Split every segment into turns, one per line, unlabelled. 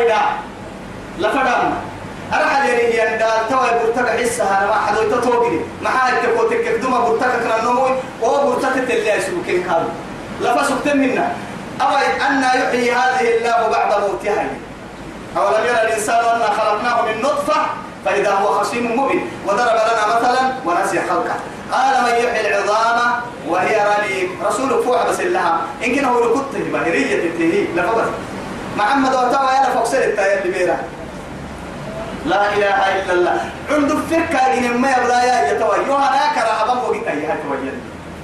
هيدا لفدام أرحل يري يندال توا برتك حسها ما حدو تتوقني ما حد تكوتك كدوما برتك كنا نموي أو برتك تلي يسوك الكام لفسك منا أو أن يحيي هذه الله بعد موتها. أولم يرى الإنسان أنا خلقناه من نطفة؟ فإذا هو خصيم مبين. وضرب لنا مثلا ونسي خلقه. قال من يحيي العظام وهي رميم. رسول فوح بس لها. إن كان هو لكت بهرية تتهي لفبس محمد وتوى يلا فوكسر التاية اللي لا إله إلا الله. عند فكا إن ما يبلا يا يتوى يوهنا كرا أبام وقت أيها توجد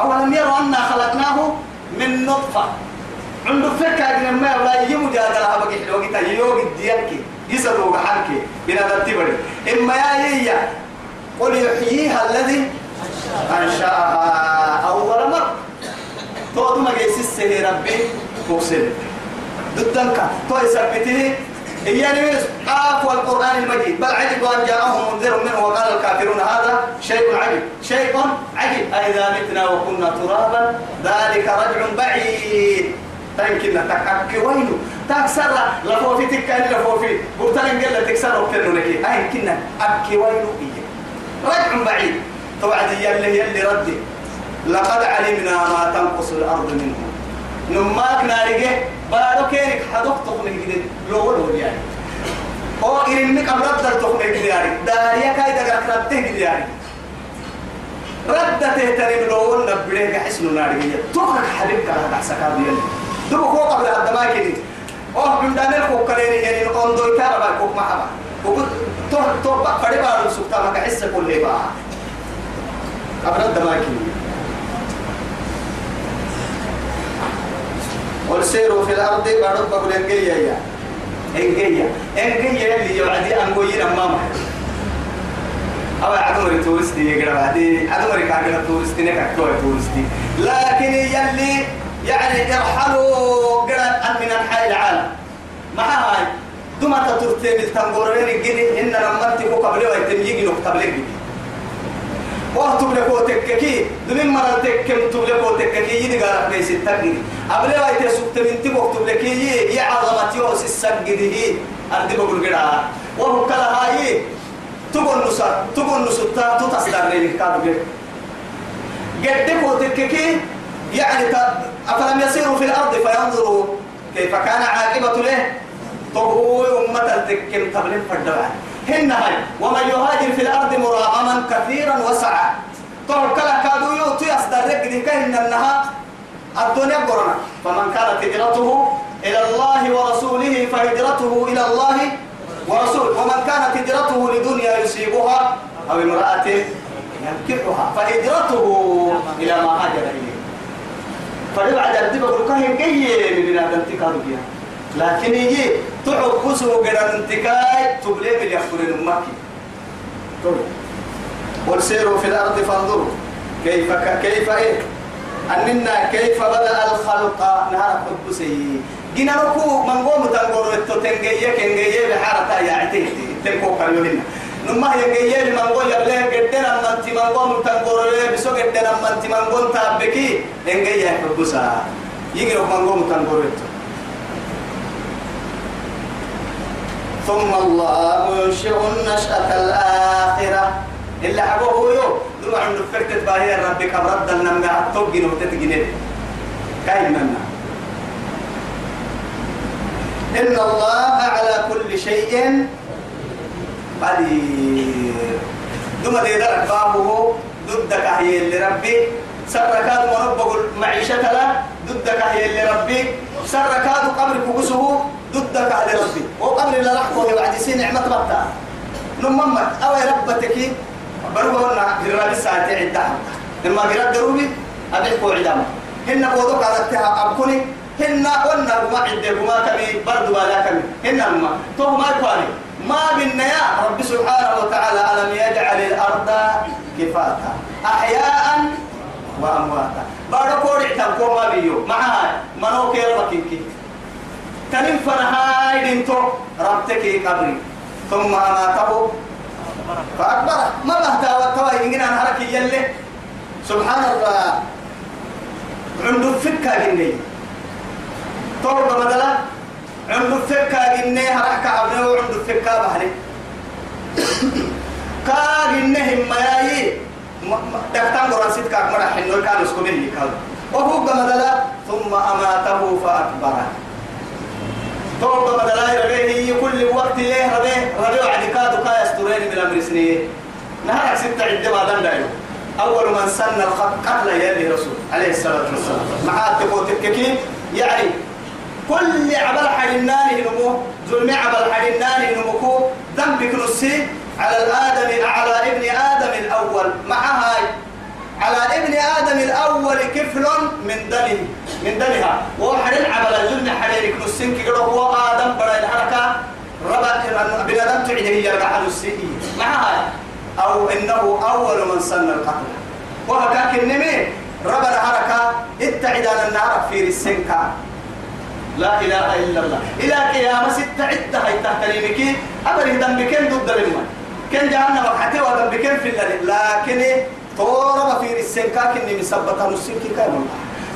أولم يروا أنا خلقناه من نطفة. عند فكا إن ما يبلا يمجادلة بقي حلوة يوقت ديالك يسدوا بحالك بنا تبري إما يا هي قل يحييها الذي أنشأها أول مرة. تو ما جيس السهي ربي فوسل ضدك تو يثبته إياني آف والقرآن المجيد. بل عجب أن جاءهم منذر منه وقال الكافرون هذا شيء عجيب. شيء عجيب. أئذا متنا وكنا ترابا ذلك رجع بعيد. يمكن تكأك وينه؟ تكسر. لفوفي تكأني لفوفي بطلن قل تكسر وقتلنا لك. أي كنا أكي وينه؟ إيه. رجع بعيد. توعد يلي يلي ردي لقد علمنا ما تنقص الأرض منه. نماك نارجه بارو كيرك حدوك تقني جديد. لو لو يعني. أو إرنك أمرد در تقني جديد يعني. داريا كاي دقرك رده جديد يعني. ردته تريم لو نبره حسن نارجه توقك حبيبك على دحسكا بيلي دبو كو قبل الدماء كده أوه من دانيل كو كليني يعني. نقوم دوي تارا با كوك محبا وقلت تو تو فري بارو سكتا ما كحس كل لي با قبل الدماء والسير في الأرض بارو بقول انجيا يا. انجيا انجيا اللي يوعدي انجوين أمامه أو عدمري تورستي يقرأ بعدي عدمري كاكرا تورستي نكاكوي تورستي لكن يلي يعني ارحلوا قرأ من أنحاء العالم. مع هاي؟ دوما تترتين التنقورين الجدي إن لما تكو قبل ويتم يجي نقطة بلك وقت بلكو تككي. دمين مرة تككم تبلكو تككي. يدي قارب ليس التقني قبل ويتم سبت من تبوك تبلكي يا عظمة يوس السجده أردي بقول قرأ. وهو كلا هاي. تقول نصر تقول نصر تتصدر لي كابل قدكو تككي. يعني أفلم يسيروا في الأرض فينظروا كيف كان عاقبة له. طهو أمة التكم تبلين فردوان هن هاي ومن يهاجر في الأرض مراغما كثيرا وسعا. طهو كلا كادوا يوتي أصدر لك دي كهن النها الدنيا قرنا. فمن كانت هجرته إلى الله ورسوله فهجرته إلى الله ورسوله ومن كانت هجرته لدنيا يصيبها أو امرأة ينكحها فهجرته إلى ما هاجر إليه. فلبعد الدبا بركاه كي من بنادم تكادو بيها لكن يجي تعب بسو قدر انتكاي تبلي من يخبرين المكي والسيروا في الأرض فانظروا. كيف كيف إيه؟ أننا كيف بدأ الخلق؟ نهار قدسي. جينا نكو من قوم تنقر التوتنجية كنجية بحارة يا عتيه تنكو كريولنا نما ينجية من قول يبليه قدنا من تي من قوم تنقر بسو قدنا من تي من قوم تابكي. ينجية قدسا. يجي من قوم تنقر ثم الله ينشئ النشأة الآخرة. إلا حبوه يو دم عند فرت باهي ربك برد النمى توجين وتتجين كاين منا إن الله على كل شيء قدير. دم دي درك بابه ضدك هي اللي ربي. سركاد مربق المعيشة لا ضدك هي اللي ربي. سركاد قبر كبسه ضدك على ربي. وقبل لا رحمة بعد سين نعمة ربتا نمما أو ربتك. برونا جرال الساعة عدة لما جرال دروبي أبيك وعدام هن بودك على التها أبكوني. هن قلنا ما عندك ما كمي برد ولا كمي هن ما تو ما يقاني ما بنا يا رب سبحانه وتعالى ألم يجعل الأرض كفاتا. أحياء وأمواتا. بارو كوري تبكو ما بيو. معها منو كيرو بكيكي تنم فرهاي دينتو ربتك قبري. ثم أماته فأكبر. ما بهتا وتوى إننا نهرك يلي. سبحان الله. عنده فكة جنيه توبة بدلا عنده فكة جنيه هرك بحري. كاغ النهم مياي دكتان قرآن كاك مرا حنو كان اسكو مني كان وهو قمدلا ثم أماته فأكبره توقع بدلا ربيه كل وقت ليه ربيه ربيه وعد كادو كا يسترين من أمر سنين. نهارك ستة عدة ما دندايو أول من سن الخط قتل يدي رسول عليه الصلاة والسلام. مع تقول تككي يعني كل عبل حرنان نمو ظلم عبل حرنان نمو ذنبك نسي على الآدم على ابن آدم الأول. مع هاي على ابن آدم الأول كفل من دمه. من دمها. وحر عبل الظلم حريرك نسين كي هو آدم بڑا الحركة ربا بنادم تعيده يرجع على السيئي مع هاي أو إنه أول من سن القتل. وهكاك النمي ربا الحركة اتعد على النار في السنكة لا إله إلا الله. إلى قيامة ستة عدة هاي تحتريمك أبدا ذنبكين ضد لما كان جهنم حتى وذنبكين في الله لكن تورب في السنكاك إني مثبتها نسينك كامل.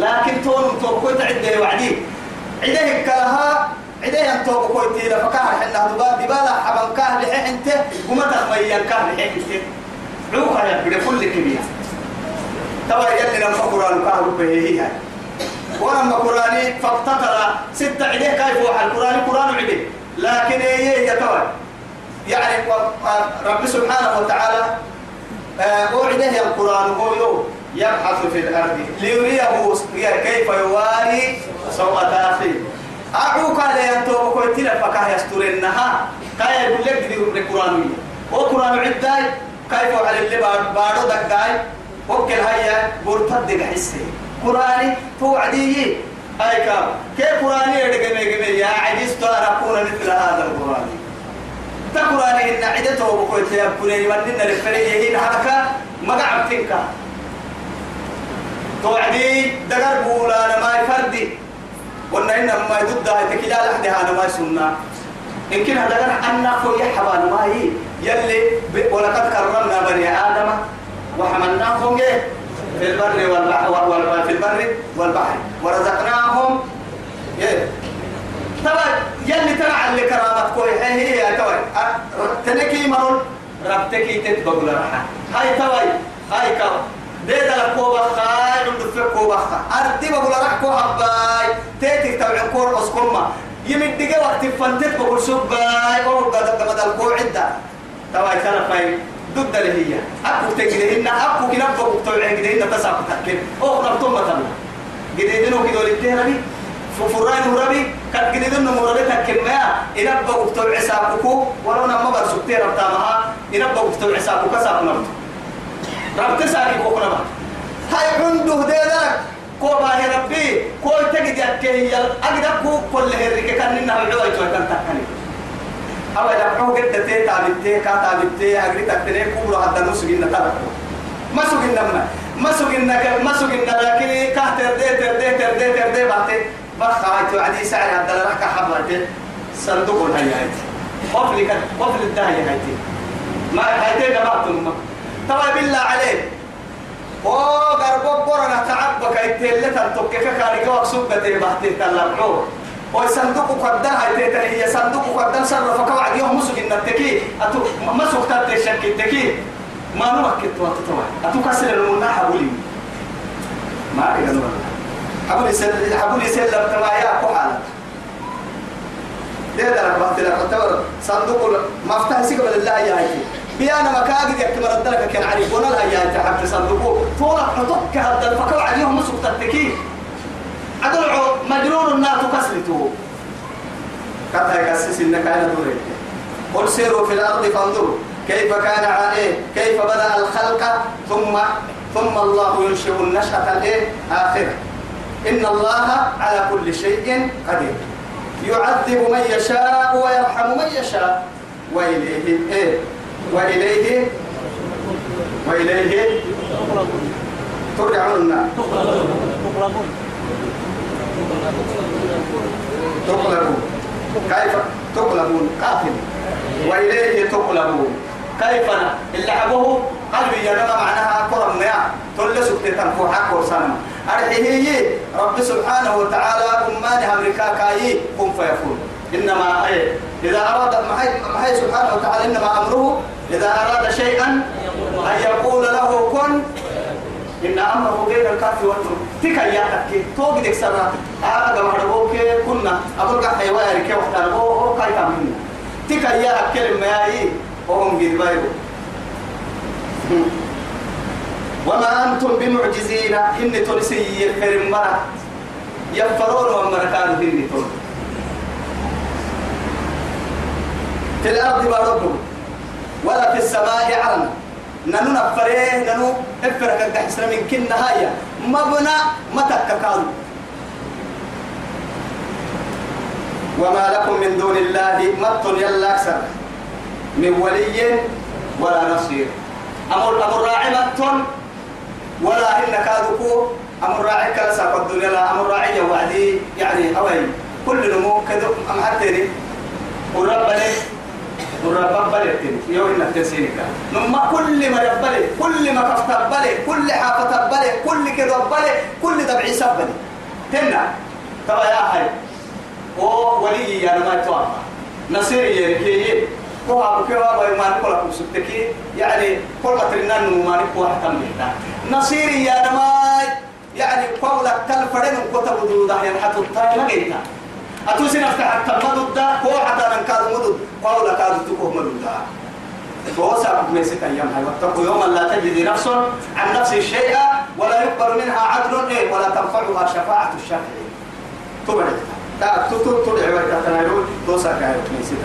لكن تون توقع عدة وعدي. عدة كلها عدة أن توقع تيلا فكاه حنا دبا دبالا حبن كاه لحين أنت وما تخمين كاه لحين أنت. عوها يا بده كل كبير. توا يلي لما قرآن كاه به هي ولما قرآني فاقتتل. ستة عدة كيف وحى القرآن قرآن عدة لكن هي هي توا يعني رب سبحانه وتعالى وعده القرآن هو يبحث في الأرض ليريه كيف يواري سوءة أخيه أعوك على ينتوب كويتين فكاه يسترنها. كاي يقول لك دي القرآن وقرآن عداي كيف على اللي بارو دقاي. وكل هيا برتد حسي قرآني توعدي أي كام؟ كيف قرآني يدقمي قمي يا عجزت أن أكون مثل هذا القرآن. تقرأني إن عدته بقول يا بني ودنا للفريق هنا حركة ما قعد تنكا توعدي دقر بولا أنا ما يفردي قلنا إن ما يدد هاي تكلا لحدها أنا ما يسمنا يمكن هذا قال أن أخو يحبان ما هي يلي ولقد كرمنا بني آدم. وحملناهم في البر والبحر في البر والبحر. ورزقناهم. طبعا يلي تبع اللي كرامة كوي. هي هي يا توي. تنكي مرون. ربتكي تتبقى لرحا هاي توي هاي كو ديدا لكو بخاي عند بخا أردي بقول لك كو هباي تيتك تبع كور أسكما يمدك وقت فنتت بقول سباي أو قد قد الكو عدة. توي كان فاي ضد اللي هي. أكو تجدهن أكو كنا بقول توي عندهن تسعة تكين أو نبتم مثلا. جديدنو كده للتهربي ففران ربي. قد قد إذن مربي تكلمة إن بقوا بتوع عساقكو ولو نما برسوتي ربطامها إن بقوا بتوع عساقكو كساق نبت ربط ساقي كوكنا ما هاي عنده ديدك كو باهي ربي كو تجد يكيه يل أقدر كل هرك كان إنها العوي توي كان تكني. إذا بحو قد تي تابتي كا تابتي أقدر تكتني كبر حتى نسجين تبكو ما سجين ما ما سجين ما سجين لكن كه تردي تردي تردي تردي بعدين بخ هاي توعدي سعر الله رحكة حبرته صندوق الهي هايتي. قفل قفل الدهي هايتي. ما هايتي جماعتهم طبعا بالله عليك أو غرب برنا تعبك ايتل تنتك كاري كوك سبته بحتي تلقو أو صندوق قد هايتي تلي هي صندوق قد صرف كوعد يوم مسك النتكي اتو مسك تتشك التكي ما نمكت وتتوى اتو كسر المناحه حولي ما كده حبول يسل حبول يسل تما يا كحال ده ده ربط لك تعتبر صندوق مفتاح سيقبل الله يا هاي بيانا مكاجد يكتب ردلك كان عريف ولا لا يا تحت صندوق طول حطك هذا الفكر عليهم مسك تتكي. أدلعوا مجنون النار تكسلته كتا يكسس إنك أنا دوري. قل سيروا في الأرض فانظروا. كيف كان عليه؟ كيف بدأ الخلق؟ ثم ثم الله ينشئ النشأة الإيه؟ آخرة إن الله على كل شيء قدير. يعذب من يشاء ويرحم من يشاء. وإليه إيه وإليه وإليه ترجعون. تقلبون. كيف تقلبون؟ قاتل. وإليه تقلبون. كيف اللي حبوه قلبي يا معناها كرم يا. تلسك تنفو حق وسلم. أرحيه رب سبحانه وتعالى أمان أمريكا كاي كن فيكون إنما أي إذا أراد محي سبحانه وتعالى إنما أمره إذا أراد شيئا أن يقول له كن إن أمره غير الكافي والتر تكا يا تكي توقي ديك سنة هذا ما هو كنا. أقول حيوان كي وقت أنا هو كامل تكا يا أكل ما يي وهم قد وما أنتم بمعجزين؟ إن تنسي يفرم مرة يفرون ومركان هن تنسي في الأرض باركم ولا في السماء عرنا ننو نفره ننو افرك الدحسن من كن نهاية. مبنى متككال وما لكم من دون الله مت يلا أكثر. من ولي ولا نصير. أمر أمر راعي مت ولا إن كادكو. أمر راعي كلا ساق الدنيا لا. أمر راعي وعدي يعني أوي. كل نمو كذا أم حتى بلد يوم إنك تسينك نما كل ما يبلي كل ما كفت بلي كل حافة بلي كل كذا بلي كل دبعي سبلي تنا تبا يا هاي أو ولي يا ما توقع نصير يركي كو أبو كوا باي ما نقول لكم ستكي يعني كل ما ترنا ما نقول حتى نصير يا ما يعني قولك كل كتب دودا حتى الطايله جيتا أتوسي نفتح التمدد دا هو حتى ننكاد مدد قول كاد تكوه مدد دا فهو سابق ميسك أيام هاي واتقوا يوما لا تجد نفس عن نفس شيئا ولا يقبل منها عدل إيه ولا تنفعها شفاعة الشافعين تبعد لا تطلع ميسك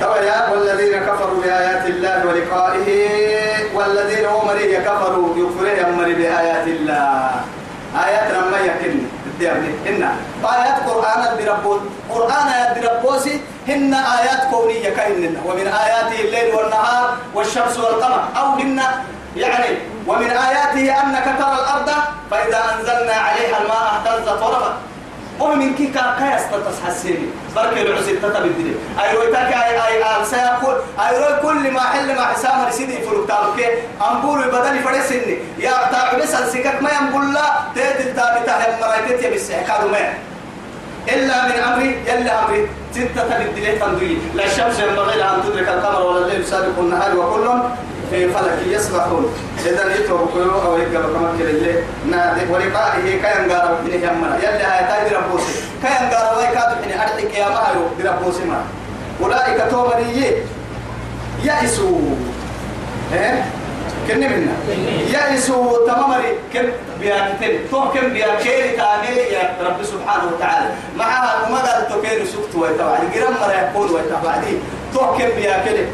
يا والذين كفروا بآيات الله ولقائه والذين هم كفروا يكفرون بآيات الله آيات هن آيات قرآن بربوس قرآن آيات بربوسي هن آيات كونية كهن ومن آياته الليل والنهار والشمس والقمر أو هن يعني ومن آياته أنك ترى الأرض فإذا أنزلنا عليها الماء اهتزت وربت. ومن كي كايس تتسحسيني برك العسل تتبدل أي رويتك أي أي آل سيقول أي روي كل ما حل ما حسام رسيدي فلوك تابك أمبول بدل فرسني يا تاع بس السكك ما ينقول لا. تيت التابتة هم مرايتت يبس حكادو ما. إلا من أمري يلا أمري. ستة تبدل تندري لا الشمس ينبغي لها أن تدرك القمر ولا الليل سابق النهار وكل في فلك يسبحون. إذا كيلو أو يقبل كما كلا يلي نادي ولقائه كان قارب حين يمنا. يلي هاي يا مهرو بربوسي ما أولئك تومري يأسوا إيه كن منا يأسوا تمامري. كم بياكتين تو كم بياكيري كامل يا رب سبحانه وتعالى. معها وما قال تكير سكت ويتوعد قرم مرة يقول ويتوعدي تو كم بياكيري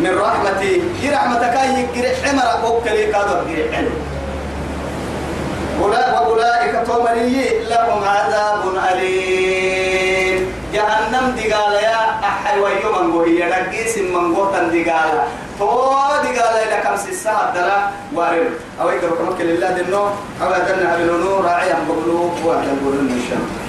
من رحمتي. هي رحمتك هي جرع عمر وكلي كادر جرع حلو وأولئك تومري لهم عذاب أليم. جهنم دقال يا أحي ويوم من هي رقيس من قوتا دقال تو دقال إلى كم ساعة دلا وارد أو يقرأ كما كل الله دنو أو يدنا بلونو راعي أم بقلوب وعلى القرن إن شاء الله